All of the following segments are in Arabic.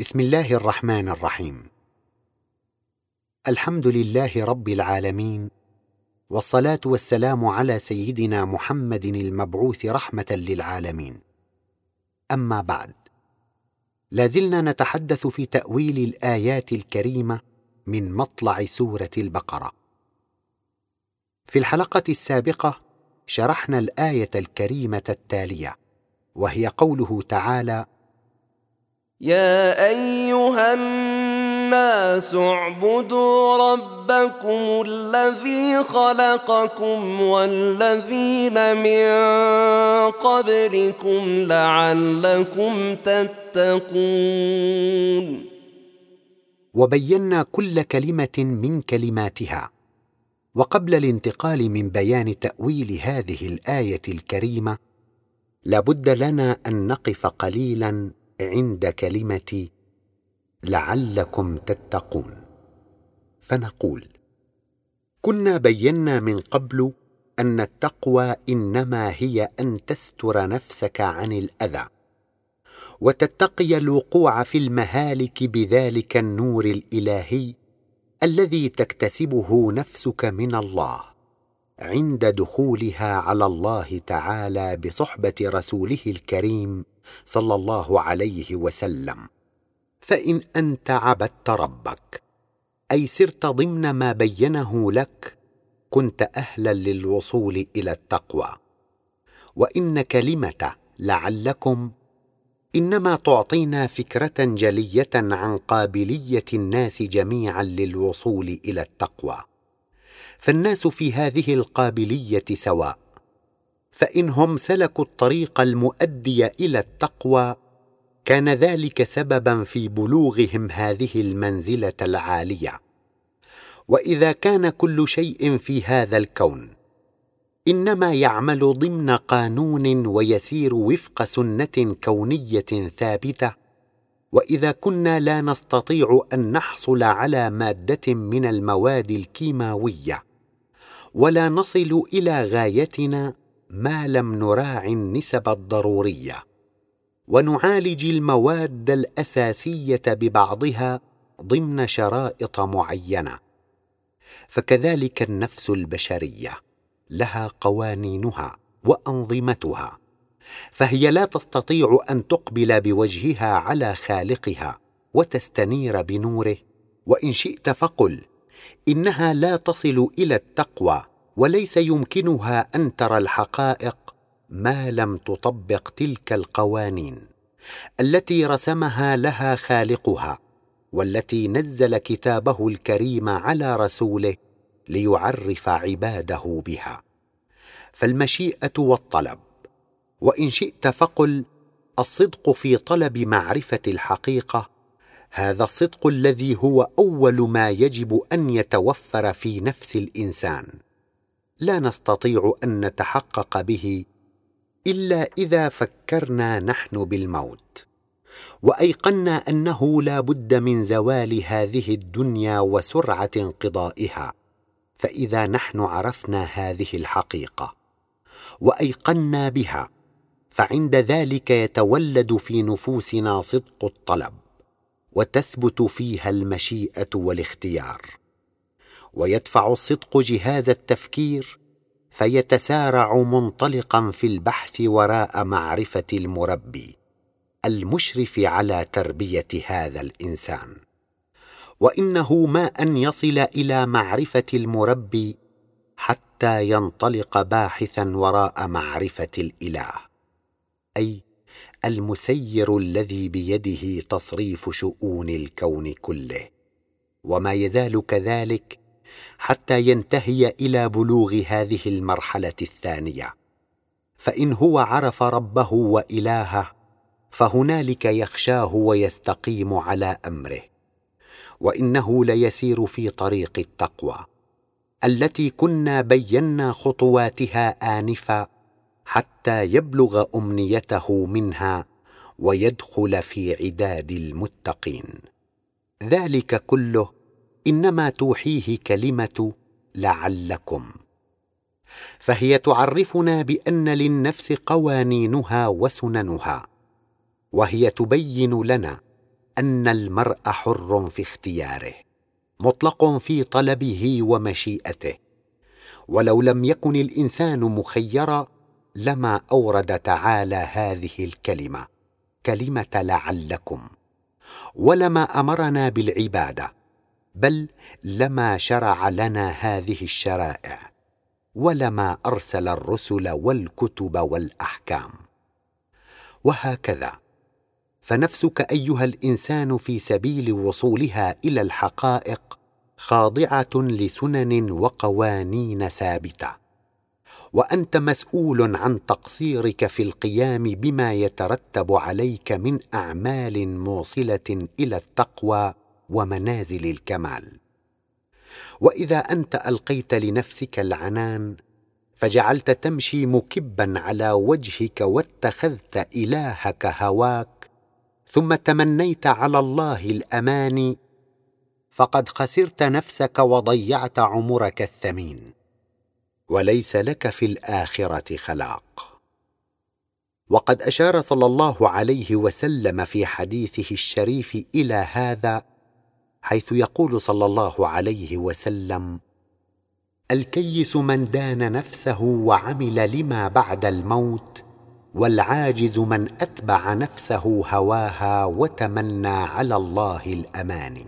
بسم الله الرحمن الرحيم. الحمد لله رب العالمين والصلاة والسلام على سيدنا محمد المبعوث رحمة للعالمين. أما بعد لازلنا نتحدث في تأويل الآيات الكريمة من مطلع سورة البقرة. في الحلقة السابقة شرحنا الآية الكريمة التالية وهي قوله تعالى يا أيها الناس اعبدوا ربكم الذي خلقكم والذين من قبلكم لعلكم تتقون. وبينا كل كلمة من كلماتها. وقبل الانتقال من بيان تأويل هذه الآية الكريمة لابد لنا أن نقف قليلا عند كلمه لعلكم تتقون. فنقول كنا بينا من قبل أن التقوى إنما هي أن تستر نفسك عن الأذى وتتقي الوقوع في المهالك بذلك النور الإلهي الذي تكتسبه نفسك من الله عند دخولها على الله تعالى بصحبة رسوله الكريم صلى الله عليه وسلم. فإن أنت عبدت ربك أي سرت ضمن ما بينه لك كنت أهلا للوصول إلى التقوى. وإن كلمة لعلكم إنما تعطينا فكرة جلية عن قابلية الناس جميعا للوصول إلى التقوى. فالناس في هذه القابلية سواء فإنهم سلكوا الطريق المؤدي إلى التقوى كان ذلك سببا في بلوغهم هذه المنزلة العالية. وإذا كان كل شيء في هذا الكون إنما يعمل ضمن قانون ويسير وفق سنة كونية ثابتة. وإذا كنا لا نستطيع أن نحصل على مادة من المواد الكيماوية ولا نصل إلى غايتنا ما لم نراعي النسب الضرورية ونعالج المواد الأساسية ببعضها ضمن شرائط معينة. فكذلك النفس البشرية لها قوانينها وأنظمتها فهي لا تستطيع أن تقبل بوجهها على خالقها وتستنير بنوره. وإن شئت فقل إنها لا تصل إلى التقوى وليس يمكنها أن ترى الحقائق ما لم تطبق تلك القوانين التي رسمها لها خالقها والتي نزل كتابه الكريم على رسوله ليعرف عباده بها. فالمشيئة والطلب وإن شئت فقل الصدق في طلب معرفة الحقيقة هذا الصدق الذي هو أول ما يجب أن يتوفر في نفس الإنسان. لا نستطيع أن نتحقق به إلا إذا فكرنا نحن بالموت وأيقنا أنه لا بد من زوال هذه الدنيا وسرعة انقضائها فإذا نحن عرفنا هذه الحقيقة وأيقنا بها فعند ذلك يتولد في نفوسنا صدق الطلب وتثبت فيها المشيئة والاختيار. ويدفع الصدق جهاز التفكير فيتسارع منطلقا في البحث وراء معرفة المربي المشرف على تربية هذا الإنسان. وإنه ما أن يصل إلى معرفة المربي حتى ينطلق باحثا وراء معرفة الإله أي المسير الذي بيده تصريف شؤون الكون كله. وما يزال كذلك حتى ينتهي إلى بلوغ هذه المرحلة الثانية. فإن هو عرف ربه وإلهه فهنالك يخشاه ويستقيم على أمره. وإنه ليسير في طريق التقوى التي كنا بينا خطواتها آنفا حتى يبلغ أمنيته منها ويدخل في عداد المتقين. ذلك كله إنما توحيه كلمة لعلكم. فهي تعرفنا بأن للنفس قوانينها وسننها وهي تبين لنا أن المرء حر في اختياره مطلق في طلبه ومشيئته. ولو لم يكن الإنسان مخيرا لما أورد تعالى هذه الكلمة كلمة لعلكم. ولما أمرنا بالعبادة بل لما شرع لنا هذه الشرائع ولما أرسل الرسل والكتب والأحكام. وهكذا. فنفسك أيها الإنسان في سبيل وصولها إلى الحقائق خاضعة لسنن وقوانين ثابتة. وأنت مسؤول عن تقصيرك في القيام بما يترتب عليك من أعمال موصلة إلى التقوى ومنازل الكمال. وإذا أنت ألقيت لنفسك العنان فجعلت تمشي مكبا على وجهك واتخذت إلهك هواك ثم تمنيت على الله الاماني فقد خسرت نفسك وضيعت عمرك الثمين. وليس لك في الآخرة خلاق. وقد أشار صلى الله عليه وسلم في حديثه الشريف إلى هذا حيث يقول صلى الله عليه وسلم الكيس من دان نفسه وعمل لما بعد الموت والعاجز من أتبع نفسه هواها وتمنى على الله الاماني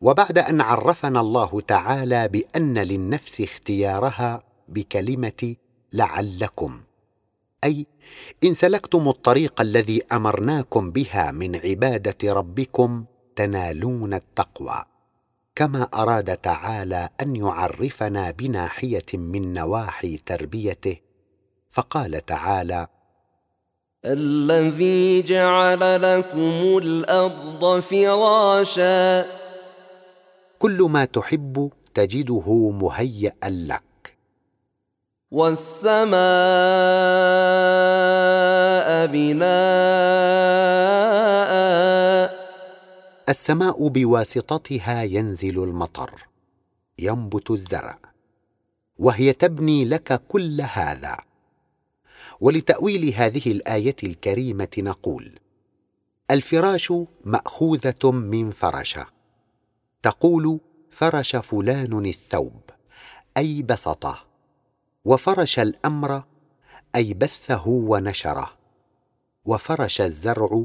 وبعد أن عرفنا الله تعالى بأن للنفس اختيارها بكلمة لعلكم أي إن سلكتم الطريق الذي أمرناكم بها من عبادة ربكم تنالون التقوى. كما أراد تعالى أن يعرفنا بناحية من نواحي تربيته فقال تعالى الذي جعل لكم الأرض فراشا. كل ما تحب تجده مهيئا لك. والسماء بناء. السماء بواسطتها ينزل المطر ينبت الزرع وهي تبني لك كل هذا. ولتأويل هذه الآية الكريمة نقول الفراش مأخوذة من فرشه. تقول فرش فلان الثوب أي بسطه. وفرش الأمر أي بثه ونشره. وفرش الزرع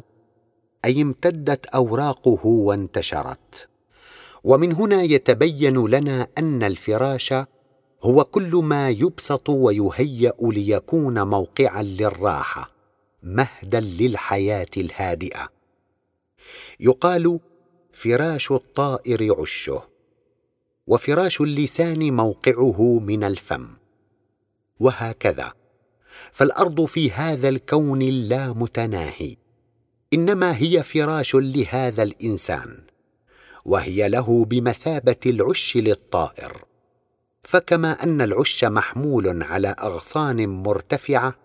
أي امتدت أوراقه وانتشرت. ومن هنا يتبين لنا أن الفراش هو كل ما يبسط ويهيأ ليكون موقعا للراحة مهدا للحياة الهادئة. يقال فراش الطائر عشه وفراش اللسان موقعه من الفم. وهكذا. فالأرض في هذا الكون اللامتناهي إنما هي فراش لهذا الإنسان وهي له بمثابة العش للطائر. فكما أن العش محمول على أغصان مرتفعة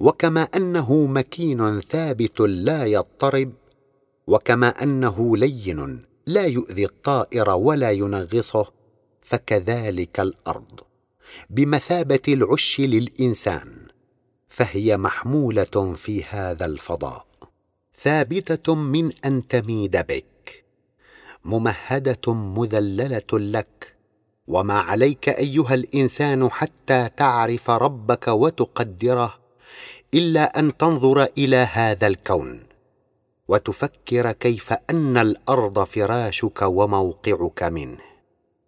وكما أنه مكين ثابت لا يضطرب وكما أنه لين لا يؤذي الطائر ولا ينغصه فكذلك الأرض. بمثابة العش للإنسان فهي محمولة في هذا الفضاء. ثابتة من أن تميد بك ممهدة مذللة لك وما عليك أيها الإنسان حتى تعرف ربك وتقدره إلا أن تنظر إلى هذا الكون وتفكر كيف أن الأرض فراشك وموقعك منه.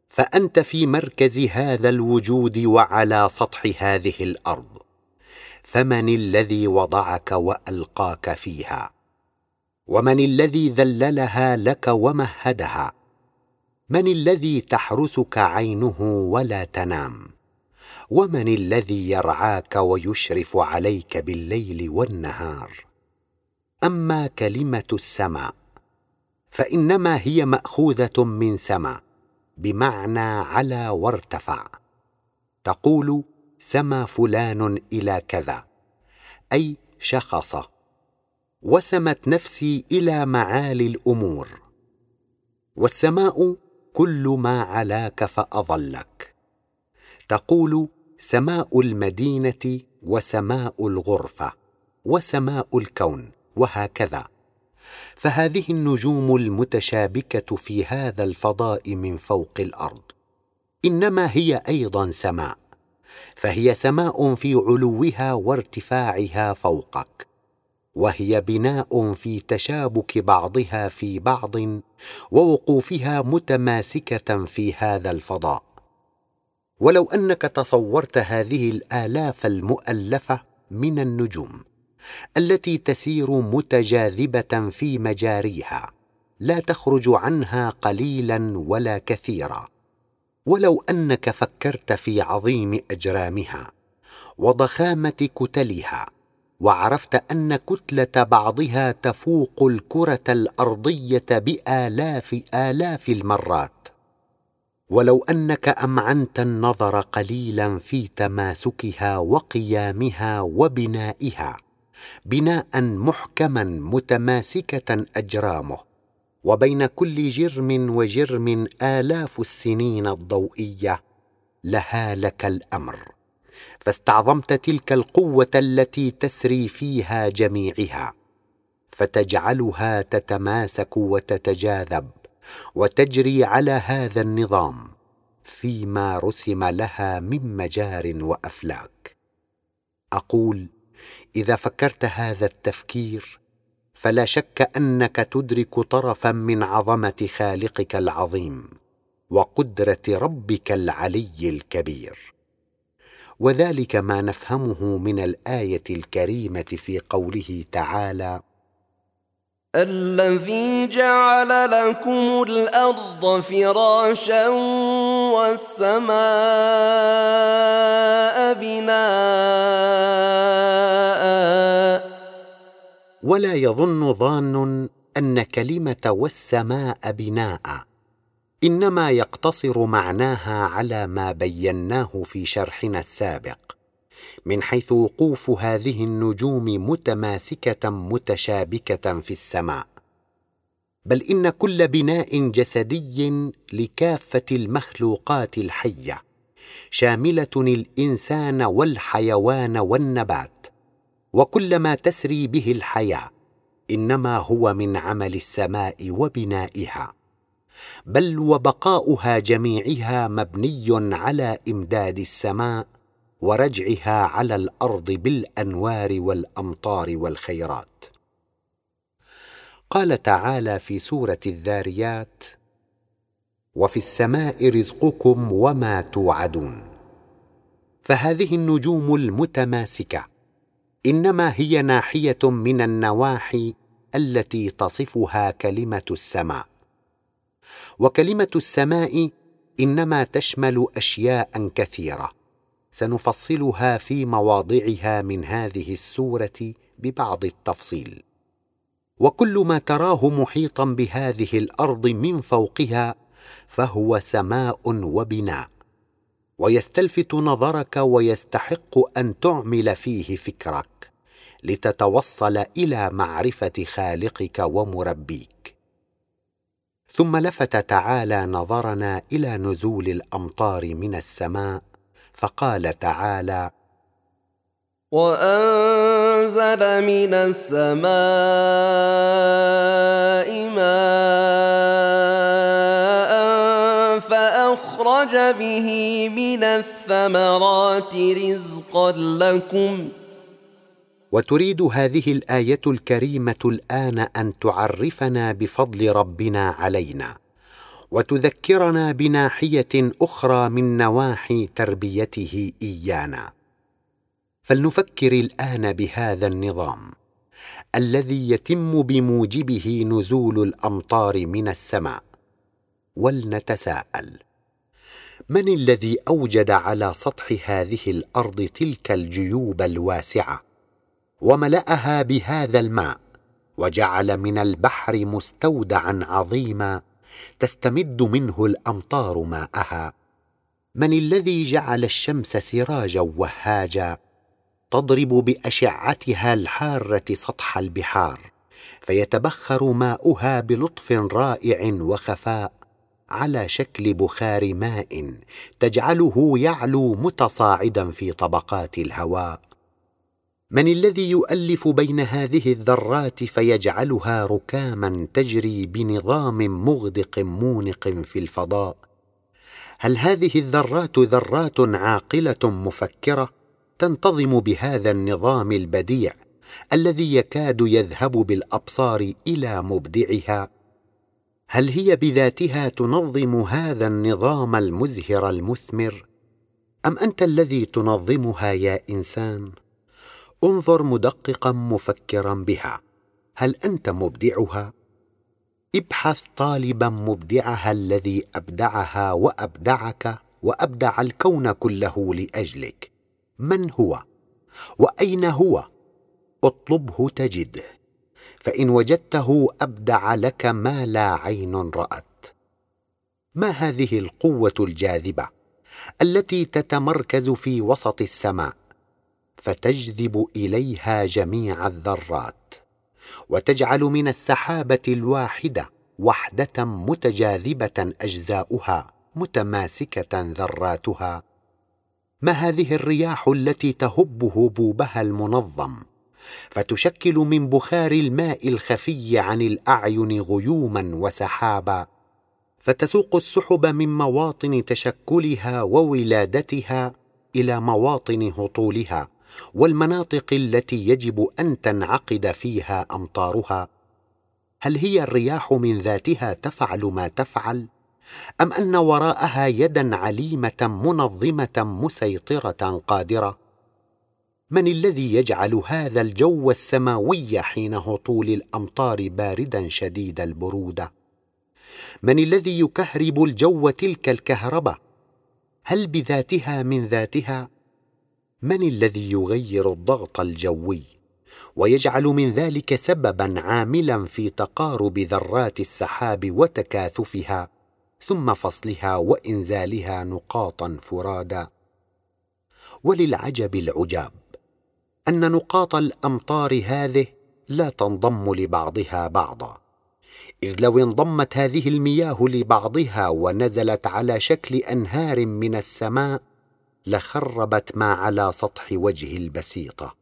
فأنت في مركز هذا الوجود وعلى سطح هذه الأرض فمن الذي وضعك وألقاك فيها؟ ومن الذي ذللها لك ومهدها؟ من الذي تحرسك عينه ولا تنام؟ ومن الذي يرعاك ويشرف عليك بالليل والنهار؟ أما كلمة السماء فإنما هي مأخوذة من سما بمعنى علا وارتفع. تقول سما فلان إلى كذا أي شخص وسمت نفسي إلى معالي الأمور. والسماء كل ما علاك فأظلك. تقول سماء المدينة وسماء الغرفة وسماء الكون وهكذا. فهذه النجوم المتشابكة في هذا الفضاء من فوق الأرض. إنما هي أيضا سماء. فهي سماء في علوها وارتفاعها فوقك. وهي بناء في تشابك بعضها في بعض ووقوفها متماسكة في هذا الفضاء. ولو أنك تصورت هذه الآلاف المؤلفة من النجوم التي تسير متجاذبة في مجاريها لا تخرج عنها قليلا ولا كثيرا. ولو أنك فكرت في عظيم إجرامها وضخامة كتلها وعرفت أن كتلة بعضها تفوق الكرة الأرضية بآلاف آلاف المرات. ولو أنك أمعنت النظر قليلا في تماسكها وقيامها وبنائها بناء محكما متماسكة أجرامه وبين كل جرم وجرم آلاف السنين الضوئية لهالك الأمر. فاستعظمت تلك القوة التي تسري فيها جميعها فتجعلها تتماسك وتتجاذب وتجري على هذا النظام فيما رسم لها من مجار وأفلاك. أقول إذا فكرت هذا التفكير فلا شك أنك تدرك طرفا من عظمة خالقك العظيم وقدرة ربك العلي الكبير. وذلك ما نفهمه من الآية الكريمة في قوله تعالى الذي جعل لكم الأرض فراشا والسماء بناء. ولا يظن ظان أن كلمة والسماء بناء إنما يقتصر معناها على ما بيناه في شرحنا السابق من حيث وقوف هذه النجوم متماسكة متشابكة في السماء. بل إن كل بناء جسدي لكافة المخلوقات الحية شاملة الإنسان والحيوان والنبات وكل ما تسري به الحياة إنما هو من عمل السماء وبنائها. بل وبقاؤها جميعها مبني على إمداد السماء ورجعها على الأرض بالأنوار والأمطار والخيرات. قال تعالى في سورة الذاريات وفي السماء رزقكم وما توعدون. فهذه النجوم المتماسكة إنما هي ناحية من النواحي التي تصفها كلمة السماء. وكلمة السماء إنما تشمل أشياء كثيرة. سنفصلها في مواضعها من هذه السورة ببعض التفصيل. وكل ما تراه محيطا بهذه الأرض من فوقها فهو سماء وبناء. ويستلفت نظرك ويستحق أن تعمل فيه فكرك لتتوصل إلى معرفة خالقك ومربيك. ثم لفت تعالى نظرنا إلى نزول الأمطار من السماء فقال تعالى وأنزل من السماء ماء فأخرج به من الثمرات رزقا لكم وتريد هذه الآية الكريمة الآن أن تعرفنا بفضل ربنا علينا وتذكرنا بناحية أخرى من نواحي تربيته إيانا. فلنفكر الآن بهذا النظام الذي يتم بموجبه نزول الأمطار من السماء. ولنتساءل من الذي أوجد على سطح هذه الأرض تلك الجيوب الواسعة؟ وملأها بهذا الماء وجعل من البحر مستودعا عظيما تستمد منه الأمطار ماءها. من الذي جعل الشمس سراجا وهاجا؟ تضرب بأشعتها الحارة سطح البحار فيتبخر ماؤها بلطف رائع وخفاء على شكل بخار ماء تجعله يعلو متصاعدا في طبقات الهواء. من الذي يؤلف بين هذه الذرات فيجعلها ركاما تجري بنظام مغدق مونق في الفضاء؟ هل هذه الذرات ذرات عاقلة مفكرة تنتظم بهذا النظام البديع الذي يكاد يذهب بالأبصار إلى مبدعها؟ هل هي بذاتها تنظم هذا النظام المزهر المثمر؟ أم أنت الذي تنظمها يا إنسان؟ انظر مدققا مفكرا بها. هل أنت مبدعها؟ ابحث طالبا مبدعها الذي أبدعها وأبدعك وأبدع الكون كله لأجلك. من هو؟ وأين هو؟ اطلبه تجده. فإن وجدته أبدع لك ما لا عين رأت. ما هذه القوة الجاذبة التي تتمركز في وسط السماء؟ فتجذب إليها جميع الذرات وتجعل من السحابة الواحدة وحدة متجاذبة أجزاؤها متماسكة ذراتها. ما هذه الرياح التي تهب هبوبها المنظم؟ فتشكل من بخار الماء الخفي عن الأعين غيوما وسحابا. فتسوق السحب من مواطن تشكلها وولادتها إلى مواطن هطولها. والمناطق التي يجب أن تنعقد فيها أمطارها. هل هي الرياح من ذاتها تفعل ما تفعل؟ أم أن وراءها يدا عليمة منظمة مسيطرة قادرة؟ من الذي يجعل هذا الجو السماوي حين هطول الأمطار باردا شديد البروده من الذي يكهرب الجو تلك الكهربه هل بذاتها من ذاتها؟ من الذي يغير الضغط الجوي؟ ويجعل من ذلك سببا عاملا في تقارب ذرات السحاب وتكاثفها ثم فصلها وإنزالها نقاطا فرادا. وللعجب العجاب أن نقاط الأمطار هذه لا تنضم لبعضها بعضا إذ لو انضمت هذه المياه لبعضها ونزلت على شكل أنهار من السماء لخربت ما على سطح وجه البسيطة.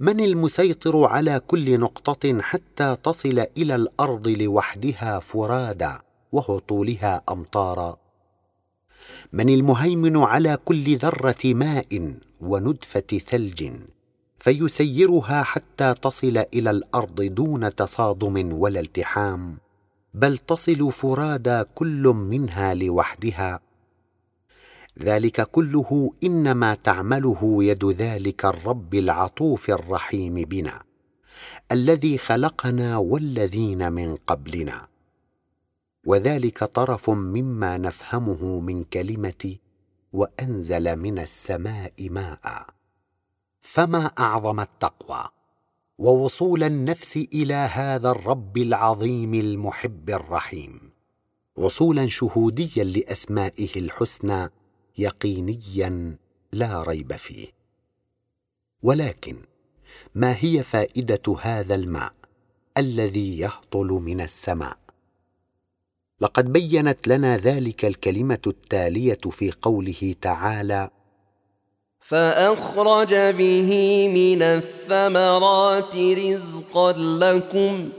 من المسيطر على كل نقطة حتى تصل إلى الأرض لوحدها فرادا وهطولها أمطارا. من المهيمن على كل ذرة ماء وندفة ثلج فيسيرها حتى تصل إلى الأرض دون تصادم ولا التحام بل تصل فرادى كل منها لوحدها. ذلك كله إنما تعمله يد ذلك الرب العطوف الرحيم بنا الذي خلقنا والذين من قبلنا. وذلك طرف مما نفهمه من كلمة وأنزل من السماء ماء. فما أعظم التقوى؟ ووصول النفس إلى هذا الرب العظيم المحب الرحيم. وصولا شهوديا لأسمائه الحسنى يقينيا لا ريب فيه. ولكن ما هي فائدة هذا الماء الذي يهطل من السماء؟ لقد بينت لنا ذلك الكلمة التالية في قوله تعالى فأخرج به من الثمرات رزقا لكم.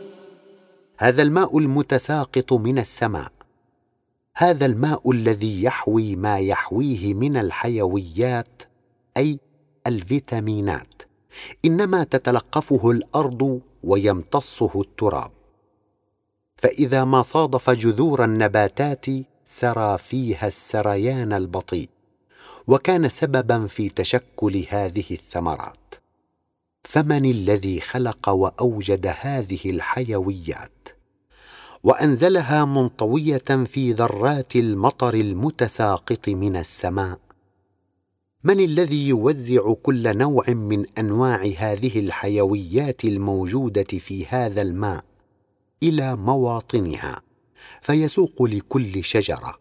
هذا الماء المتساقط من السماء. هذا الماء الذي يحوي ما يحويه من الحيويات أي الفيتامينات. إنما تتلقفه الأرض ويمتصه التراب. فإذا ما صادف جذور النباتات سرى فيها السريان البطيء وكان سببا في تشكل هذه الثمرات. فمن الذي خلق وأوجد هذه الحيويات؟ وأنزلها منطوية في ذرات المطر المتساقط من السماء. من الذي يوزع كل نوع من أنواع هذه الحيويات الموجودة في هذا الماء؟ إلى مواطنها. فيسوق لكل شجرة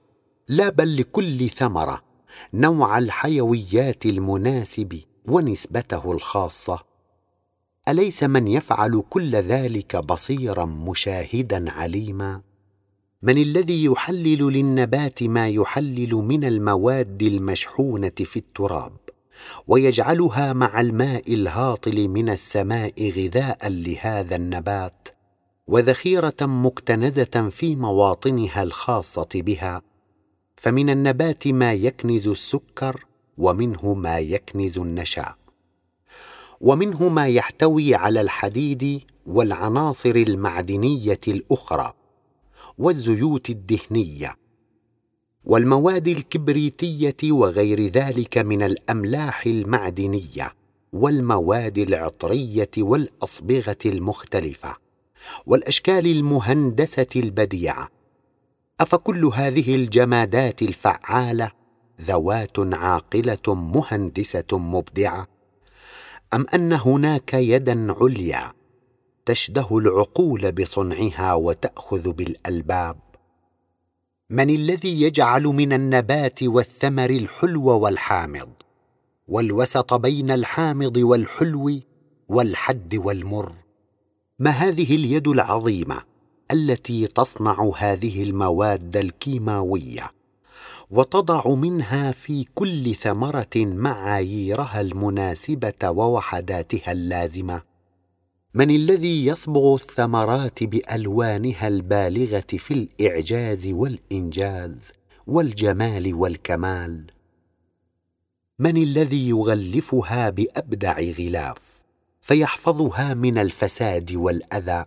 لا بل لكل ثمرة نوع الحيويات المناسب ونسبته الخاصة. أليس من يفعل كل ذلك بصيرا مشاهدا عليما؟ من الذي يحلل للنبات ما يحلل من المواد المشحونة في التراب ويجعلها مع الماء الهاطل من السماء غذاء لهذا النبات وذخيرة مكتنزة في مواطنها الخاصة بها؟ فمن النبات ما يكنز السكر ومنه ما يكنز النشا. ومنه ما يحتوي على الحديد والعناصر المعدنية الأخرى والزيوت الدهنية والمواد الكبريتية وغير ذلك من الأملاح المعدنية والمواد العطرية والأصبغة المختلفة والأشكال المهندسة البديعة. أفكل هذه الجمادات الفعالة ذوات عاقلة مهندسة مبدعة أم أن هناك يدا عليا تشده العقول بصنعها وتأخذ بالألباب؟ من الذي يجعل من النبات والثمر الحلو والحامض؟ والوسط بين الحامض والحلو والحد والمر؟ ما هذه اليد العظيمة التي تصنع هذه المواد الكيماوية؟ وتضع منها في كل ثمرة معاييرها المناسبة ووحداتها اللازمة. من الذي يصبغ الثمرات بألوانها البالغة في الإعجاز والإنجاز والجمال والكمال؟ من الذي يغلفها بأبدع غلاف فيحفظها من الفساد والأذى؟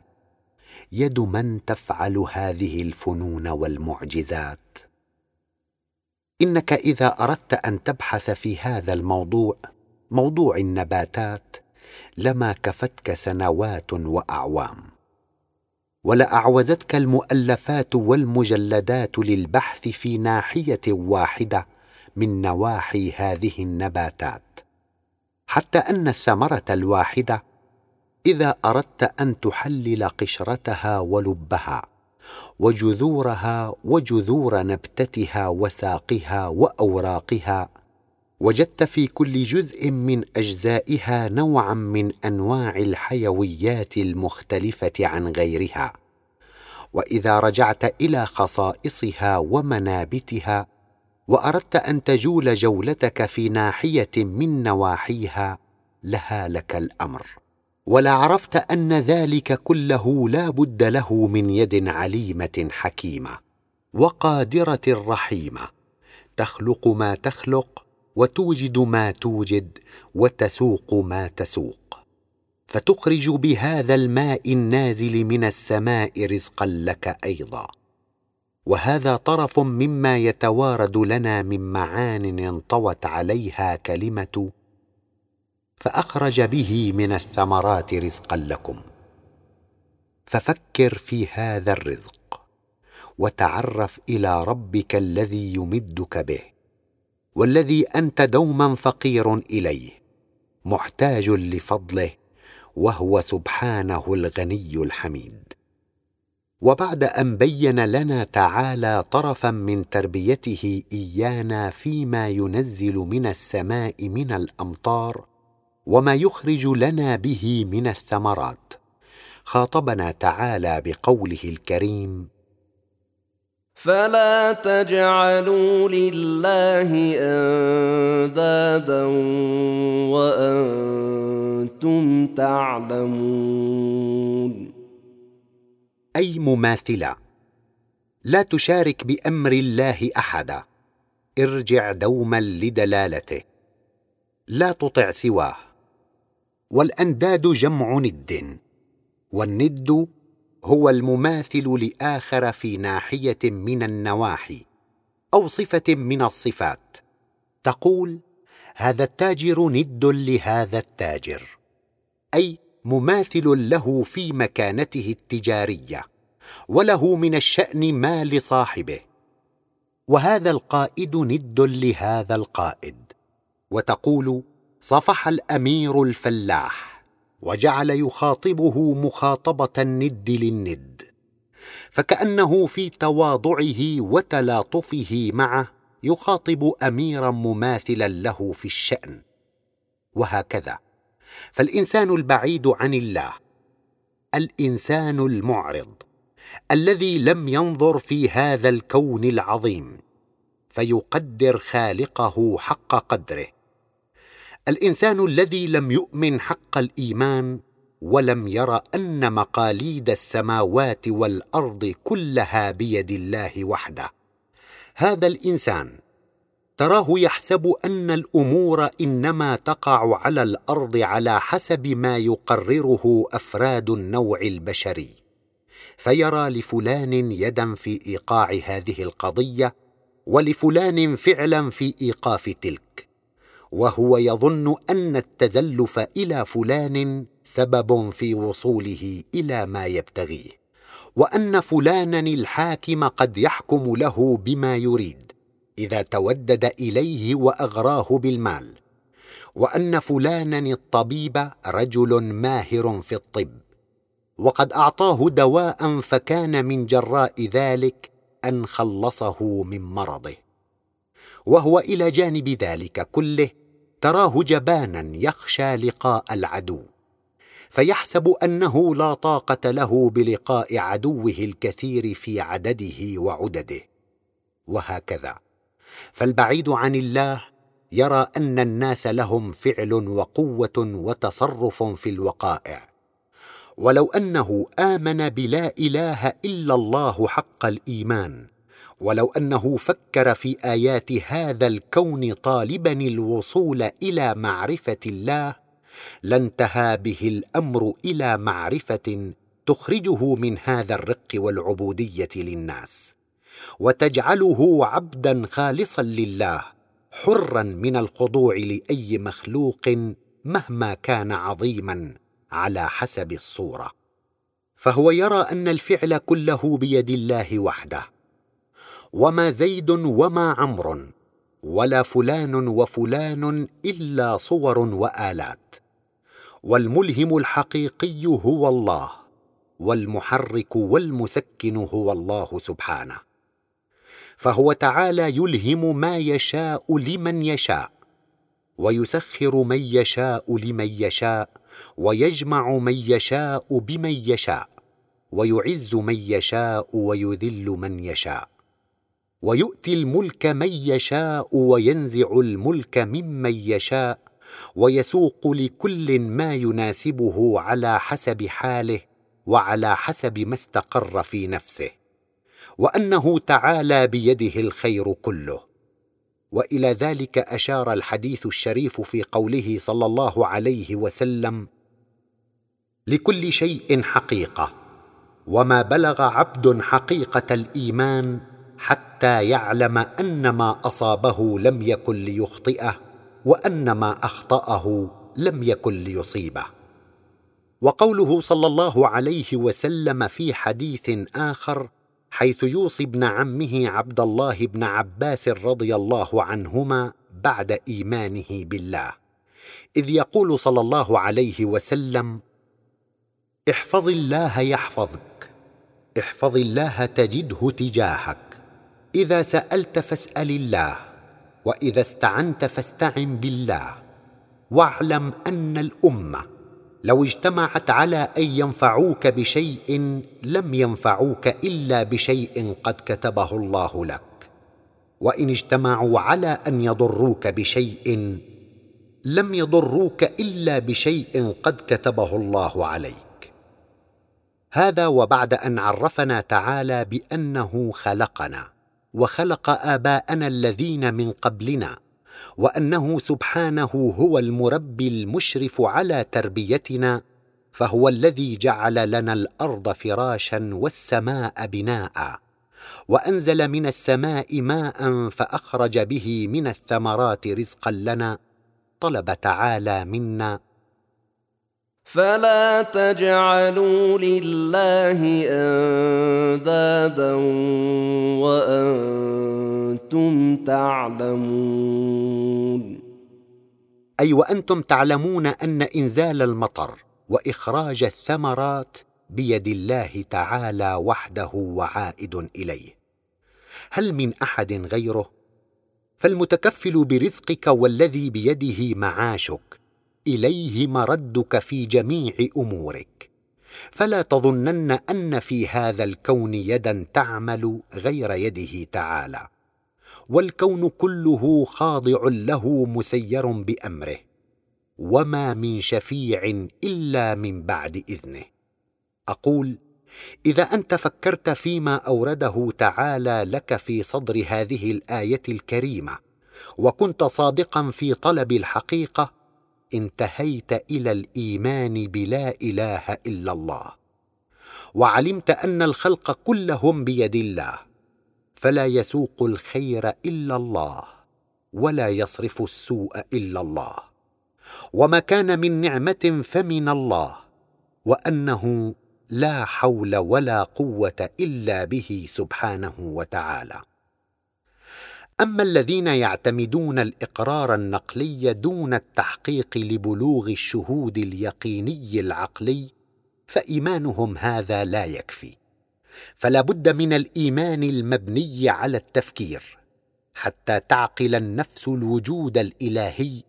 يد من تفعل هذه الفنون والمعجزات. إنك إذا أردت أن تبحث في هذا الموضوع موضوع النباتات لما كفتك سنوات وأعوام. ولاعوزتك المؤلفات والمجلدات للبحث في ناحية واحدة من نواحي هذه النباتات. حتى أن الثمرة الواحدة إذا أردت أن تحلل قشرتها ولبها. وجذورها وجذور نبتتها وساقها وأوراقها وجدت في كل جزء من أجزائها نوعا من أنواع الحيويات المختلفة عن غيرها. وإذا رجعت إلى خصائصها ومنابتها وأردت أن تجول جولتك في ناحية من نواحيها لها لك الأمر. ولعرفت أن ذلك كله لا بد له من يد عليمة حكيمة وقادرة رحيمة. تخلق ما تخلق وتوجد ما توجد وتسوق ما تسوق. فتخرج بهذا الماء النازل من السماء رزقا لك أيضا. وهذا طرف مما يتوارد لنا من معان انطوت عليها كلمة فأخرج به من الثمرات رزقا لكم. ففكر في هذا الرزق وتعرف إلى ربك الذي يمدك به والذي أنت دوما فقير إليه محتاج لفضله وهو سبحانه الغني الحميد. وبعد أن بين لنا تعالى طرفا من تربيته إيانا فيما ينزل من السماء من الأمطار وما يخرج لنا به من الثمرات. خاطبنا تعالى بقوله الكريم فلا تجعلوا لله اندادا وأنتم تعلمون. أي مماثلا لا تشارك بأمر الله أحدا. ارجع دوما لدلالته. لا تطع سواه. والأنداد جمع ند. والند هو المماثل لآخر في ناحية من النواحي أو صفة من الصفات. تقول هذا التاجر ند لهذا التاجر. أي مماثل له في مكانته التجارية وله من الشأن ما لصاحبه وهذا القائد ند لهذا القائد. وتقول صفح الأمير الفلاح وجعل يخاطبه مخاطبة الند للند فكأنه في تواضعه وتلاطفه معه يخاطب أميرا مماثلا له في الشأن. وهكذا. فالإنسان البعيد عن الله الإنسان المعرض الذي لم ينظر في هذا الكون العظيم فيقدر خالقه حق قدره. الإنسان الذي لم يؤمن حق الإيمان ولم ير أن مقاليد السماوات والأرض كلها بيد الله وحده. هذا الإنسان تراه يحسب أن الأمور إنما تقع على الأرض على حسب ما يقرره أفراد النوع البشري. فيرى لفلان يدا في إيقاع هذه القضية ولفلان فعلا في إيقاف تلك. وهو يظن أن التزلف إلى فلان سبب في وصوله إلى ما يبتغيه وأن فلانا الحاكم قد يحكم له بما يريد إذا تودد إليه وأغراه بالمال وأن فلانا الطبيب رجل ماهر في الطب وقد أعطاه دواء فكان من جراء ذلك أن خلصه من مرضه. وهو إلى جانب ذلك كله تراه جبانا يخشى لقاء العدو. فيحسب أنه لا طاقة له بلقاء عدوه الكثير في عدده وعدده. وهكذا. فالبعيد عن الله يرى أن الناس لهم فعل وقوة وتصرف في الوقائع. ولو أنه آمن بلا إله إلا الله حق الإيمان ولو أنه فكر في آيات هذا الكون طالبا الوصول إلى معرفة الله لانتهى به الأمر إلى معرفة تخرجه من هذا الرق والعبودية للناس. وتجعله عبدا خالصا لله حرا من الخضوع لأي مخلوق مهما كان عظيما على حسب الصورة. فهو يرى أن الفعل كله بيد الله وحده. وما زيد وما عمرو ولا فلان وفلان إلا صور وآلات. والملهم الحقيقي هو الله والمحرك والمسكن هو الله سبحانه. فهو تعالى يلهم ما يشاء لمن يشاء ويسخر من يشاء لمن يشاء ويجمع من يشاء بمن يشاء ويعز من يشاء ويذل من يشاء. ويؤتي الملك من يشاء وينزع الملك ممن يشاء ويسوق لكل ما يناسبه على حسب حاله وعلى حسب ما استقر في نفسه وأنه تعالى بيده الخير كله. وإلى ذلك أشار الحديث الشريف في قوله صلى الله عليه وسلم لكل شيء حقيقة وما بلغ عبد حقيقة الإيمان حتى يعلم أن ما أصابه لم يكن ليخطئه وأن ما أخطأه لم يكن ليصيبه. وقوله صلى الله عليه وسلم في حديث آخر حيث يوصي ابن عمه عبد الله بن عباس رضي الله عنهما بعد إيمانه بالله. إذ يقول صلى الله عليه وسلم احفظ الله يحفظك احفظ الله تجده تجاهك إذا سألت فاسأل الله وإذا استعنت فاستعن بالله. واعلم أن الأمة لو اجتمعت على أن ينفعوك بشيء لم ينفعوك إلا بشيء قد كتبه الله لك. وإن اجتمعوا على أن يضروك بشيء لم يضروك إلا بشيء قد كتبه الله عليك. هذا وبعد أن عرفنا تعالى بأنه خلقنا. وخلق آباءنا الذين من قبلنا وأنه سبحانه هو المربي المشرف على تربيتنا فهو الذي جعل لنا الأرض فراشا والسماء بناء وأنزل من السماء ماء فأخرج به من الثمرات رزقا لنا طلب تعالى منا. فلا تجعلوا لله أندادا وأنتم تعلمون. أي وأنتم تعلمون أن إنزال المطر وإخراج الثمرات بيد الله تعالى وحده وعائد إليه. هل من أحد غيره؟ فالمتكفل برزقك والذي بيده معاشك. إليه مردك في جميع أمورك. فلا تظنن أن في هذا الكون يدا تعمل غير يده تعالى. والكون كله خاضع له مسير بأمره. وما من شفيع إلا من بعد إذنه. أقول إذا أنت فكرت فيما أورده تعالى لك في صدر هذه الآية الكريمة وكنت صادقا في طلب الحقيقة انتهيت إلى الإيمان بلا إله إلا الله وعلمت أن الخلق كلهم بيد الله فلا يسوق الخير إلا الله ولا يصرف السوء إلا الله وما كان من نعمة فمن الله وأنه لا حول ولا قوة إلا به سبحانه وتعالى. أما الذين يعتمدون الإقرار النقلي دون التحقيق لبلوغ الشهود اليقيني العقلي فإيمانهم هذا لا يكفي. فلا بد من الإيمان المبني على التفكير حتى تعقل النفس الوجود الإلهي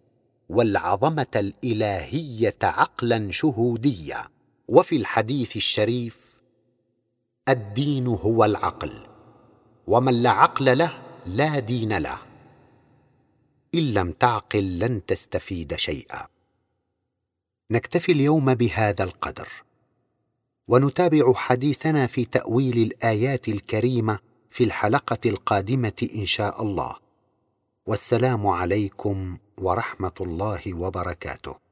والعظمة الإلهية عقلا شهوديا. وفي الحديث الشريف الدين هو العقل ومن لا عقل له لا دين له. إن لم تعقل لن تستفيد شيئا. نكتفي اليوم بهذا القدر. ونتابع حديثنا في تأويل الآيات الكريمة في الحلقة القادمة إن شاء الله. والسلام عليكم ورحمة الله وبركاته.